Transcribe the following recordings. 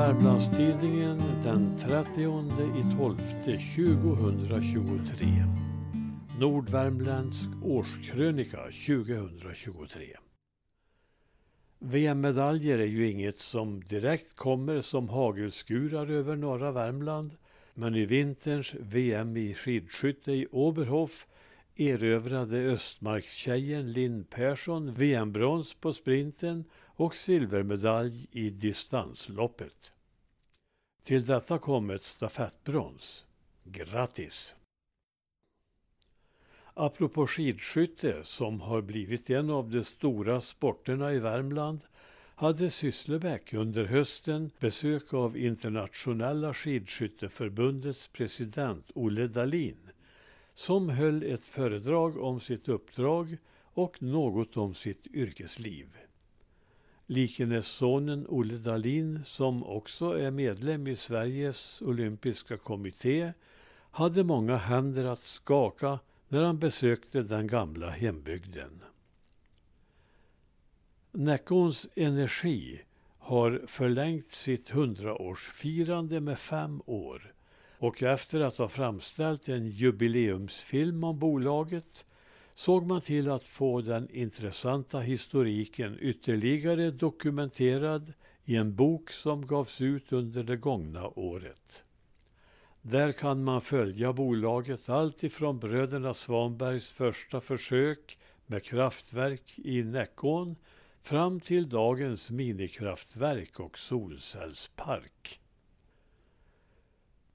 Värmlandstidningen den 30 i 12 2023. Nordvärmländsk årskrönika 2023. VM-medaljer är ju inget som direkt kommer som hagelskurar över norra Värmland. Men i vinterns VM i skidskytte i Oberhof erövrade Östmarkstjejen Linn Persson VM-brons på sprinten och silvermedalj i distansloppet. Till detta kom ett stafettbrons. Grattis! Apropå skidskytte, som har blivit en av de stora sporterna i Värmland, hade Sysslebäck under hösten besök av Internationella skidskytteförbundets president Olle Dahlin, som höll ett föredrag om sitt uppdrag och något om sitt yrkesliv. Likenässonen Olle Dahlin, som också är medlem i Sveriges olympiska kommitté, hade många händer att skaka när han besökte den gamla hembygden. Näckåns Energi har förlängt sitt hundraårsfirande med fem år och efter att ha framställt en jubileumsfilm om bolaget såg man till att få den intressanta historiken ytterligare dokumenterad i en bok som gavs ut under det gångna året. Där kan man följa bolaget allt ifrån bröderna Svanbergs första försök med kraftverk i Näckån fram till dagens minikraftverk och solcellspark.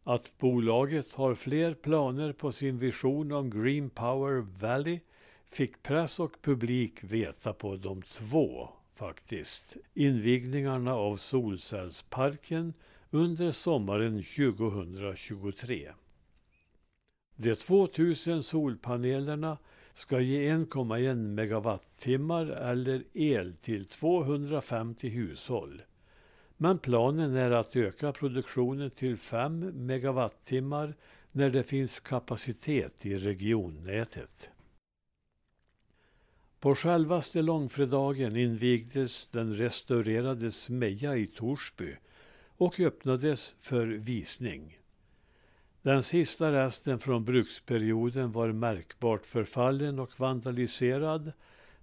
Att bolaget har fler planer på sin vision om Green Power Valley fick press och publik veta på de två, faktiskt, invigningarna av solcellsparken under sommaren 2023. De 2000 solpanelerna ska ge 1,1 megawattimmar eller el till 250 hushåll. Men planen är att öka produktionen till 5 megawattimmar när det finns kapacitet i regionnätet. På självaste långfredagen invigdes den restaurerade Smeja i Torsby och öppnades för visning. Den sista resten från bruksperioden var märkbart förfallen och vandaliserad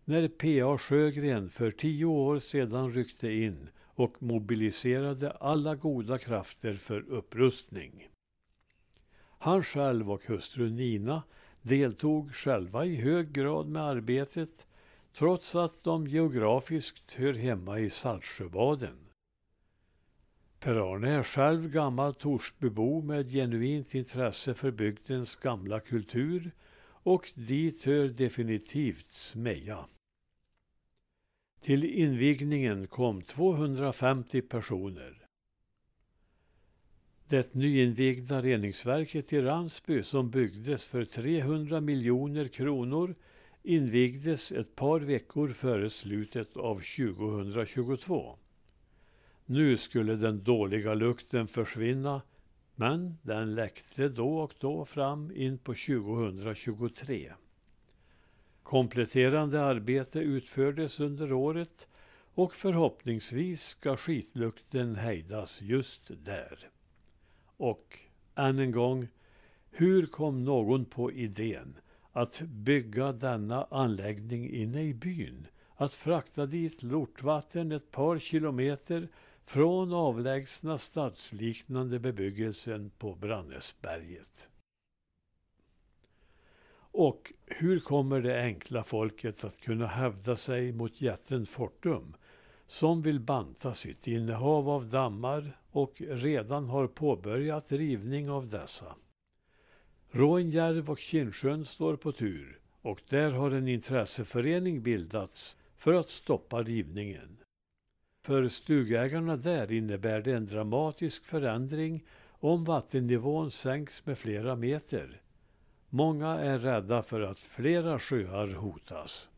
när P.A. Sjögren för tio år sedan ryckte in och mobiliserade alla goda krafter för upprustning. Han själv och hustru Nina deltog själva i hög grad med arbetet trots att de geografiskt hör hemma i Saltsjöbaden. Per-Arne är själv gammal Torsbybo med genuint intresse för bygdens gamla kultur och dit hör definitivt Smeja. Till invigningen kom 250 personer. Det nyinvigda reningsverket i Ransby som byggdes för 300 miljoner kronor invigdes ett par veckor före slutet av 2022. Nu skulle den dåliga lukten försvinna men den läckte då och då fram in på 2023. Kompletterande arbete utfördes under året och förhoppningsvis ska skitlukten hejdas just där. Och än en gång, hur kom någon på idén att bygga denna anläggning inne i byn? Att frakta dit lortvatten ett par kilometer från avlägsna stadsliknande bebyggelsen på Brannäsberget. Och hur kommer det enkla folket att kunna hävda sig mot jätten Fortum som vill banta sitt innehav av dammar och redan har påbörjat rivning av dessa? Rånjärv och Kinnsjön står på tur och där har en intresseförening bildats för att stoppa rivningen. För stugägarna där innebär det en dramatisk förändring om vattennivån sänks med flera meter. Många är rädda för att flera sjöar hotas.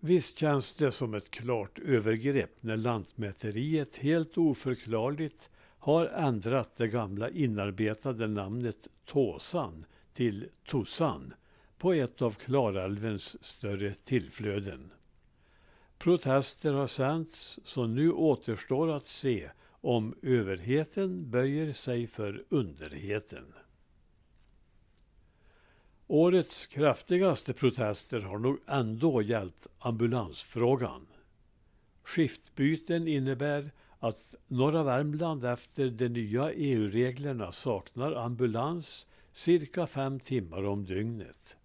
Visst känns det som ett klart övergrepp när Lantmäteriet helt oförklarligt har ändrat det gamla inarbetade namnet Tåsan till Tossan på ett av Klarälvens större tillflöden. Protester har sänts så nu återstår att se om överheten böjer sig för underheten. Årets kraftigaste protester har nog ändå gällt ambulansfrågan. Skiftbyten innebär att norra Värmland efter de nya EU-reglerna saknar ambulans cirka fem timmar om dygnet.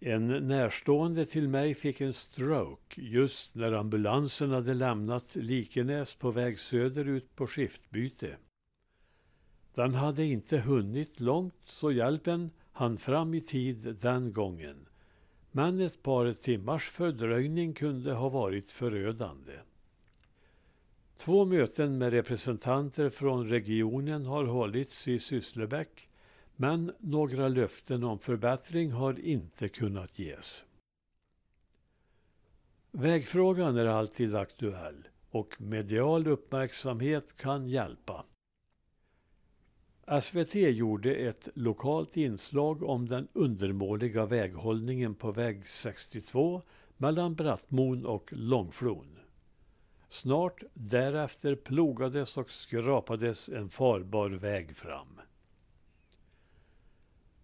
En närstående till mig fick en stroke just när ambulansen hade lämnat Likenäs på väg söderut på skiftbyte. Den hade inte hunnit långt så hjälpen hann fram i tid den gången. Men ett par timmars fördröjning kunde ha varit förödande. Två möten med representanter från regionen har hållits i Sysslebäck men några löften om förbättring har inte kunnat ges. Vägfrågan är alltid aktuell och medial uppmärksamhet kan hjälpa. SVT gjorde ett lokalt inslag om den undermåliga väghållningen på väg 62 mellan Brattmon och Långflon. Snart därefter plogades och skrapades en farbar väg fram.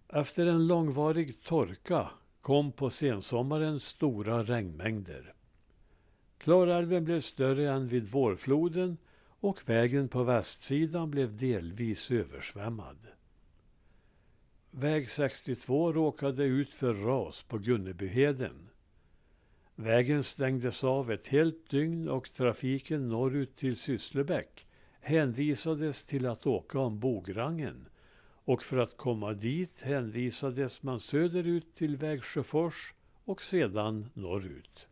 Efter en långvarig torka kom på sensommaren stora regnmängder. Klarälven blev större än vid vårfloden och vägen på västsidan blev delvis översvämmad. Väg 62 råkade ut för ras på Gunnebyheden. Vägen stängdes av ett helt dygn och trafiken norrut till Sysslebäck hänvisades till att åka om Bograngen och för att komma dit hänvisades man söderut till väg Sjöfors och sedan norrut.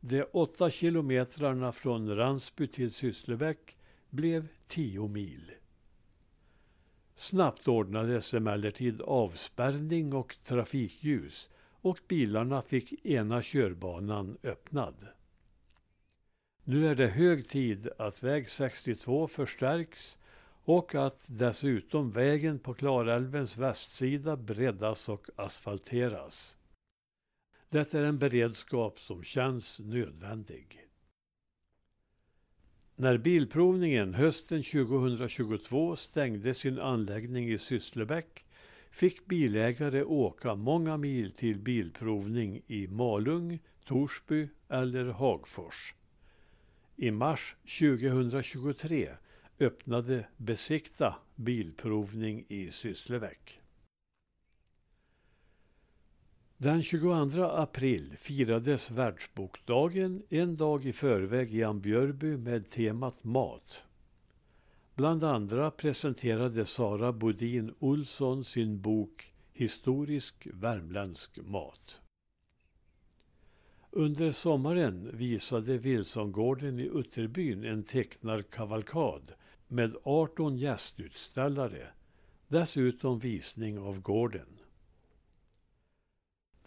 De åtta kilometrarna från Ransby till Sysslebäck blev tio mil. Snabbt ordnades emellertid avspärrning och trafikljus och bilarna fick ena körbanan öppnad. Nu är det hög tid att väg 62 förstärks och att dessutom vägen på Klarälvens västsida breddas och asfalteras. Det är en beredskap som känns nödvändig. När Bilprovningen hösten 2022 stängde sin anläggning i Sysslebäck fick bilägare åka många mil till bilprovning i Malung, Torsby eller Hagfors. I mars 2023 öppnade Besikta bilprovning i Sysslebäck. Den 22 april firades Världsbokdagen en dag i förväg i Ambjörby med temat mat. Bland andra presenterade Sara Bodin Olsson sin bok Historisk värmländsk mat. Under sommaren visade Wilsongården i Utterbyn en tecknarkavalkad med 18 gästutställare, dessutom visning av gården.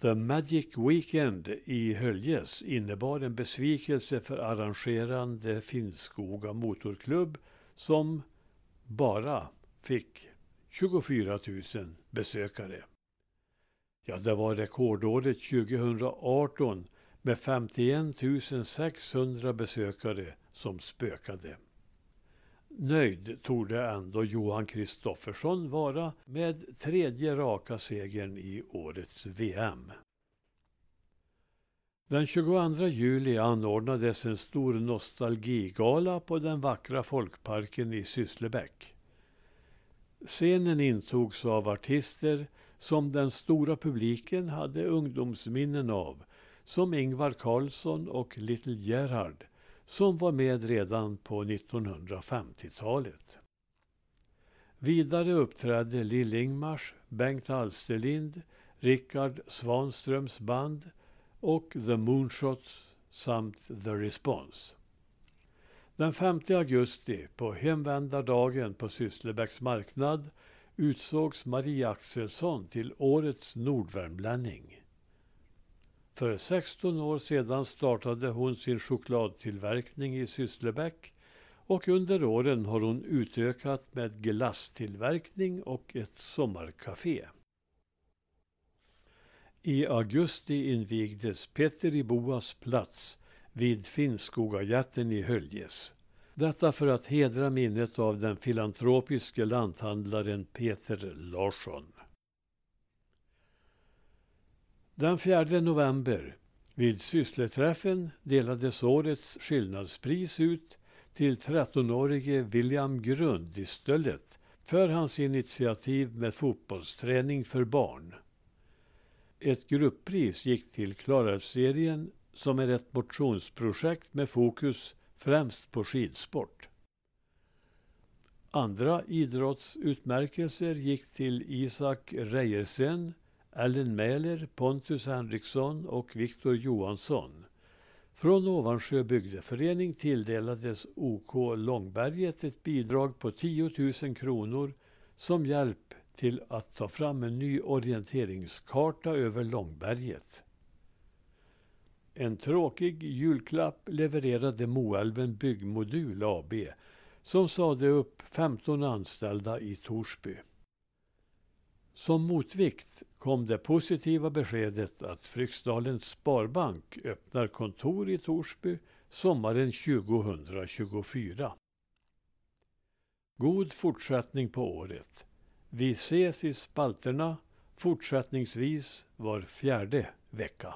The Magic Weekend i Höljes innebar en besvikelse för arrangerande Finnskoga Motorklubb som bara fick 24 000 besökare. Ja, det var rekordåret 2018 med 51 600 besökare som spökade. Nöjd torde ändå Johan Kristoffersson vara med tredje raka segern i årets VM. Den 22 juli anordnades en stor nostalgigala på den vackra folkparken i Sysslebäck. Scenen intogs av artister som den stora publiken hade ungdomsminnen av, som Ingvar Carlsson och Little Gerhard som var med redan på 1950-talet. Vidare uppträdde Lill-Ingmars, Bengt Alsterlind, Rickard Svanströms band och The Moonshots samt The Response. Den 5 augusti, på hemvändardagen på Sysslebäcks marknad, utsågs Maria Axelsson till Årets Nordvärmlänning. För 16 år sedan startade hon sin chokladtillverkning i Sysslebäck och under åren har hon utökat med glasstillverkning och ett sommarkafé. I augusti invigdes Peter i Boas plats vid Finnskogajätten i Höljes. Detta för att hedra minnet av den filantropiske lanthandlaren Peter Larsson. Den 4 november vid syssleträffen delades årets skillnadspris ut till 13-årige William Grund i Stöllet för hans initiativ med fotbollsträning för barn. Ett grupppris gick till Klarälvsserien som är ett motionsprojekt med fokus främst på skidsport. Andra idrottsutmärkelser gick till Isak Reiersen, Ellen Mäler, Pontus Henriksson och Viktor Johansson. Från Ovansjö bygdeförening tilldelades OK Långberget ett bidrag på 10 000 kronor som hjälp till att ta fram en ny orienteringskarta över Långberget. En tråkig julklapp levererade Moälven Byggmodul AB som sade upp 15 anställda i Torsby. Som motvikt kom det positiva beskedet att Fryksdalens Sparbank öppnar kontor i Torsby sommaren 2024. God fortsättning på året. Vi ses i spalterna fortsättningsvis var fjärde vecka.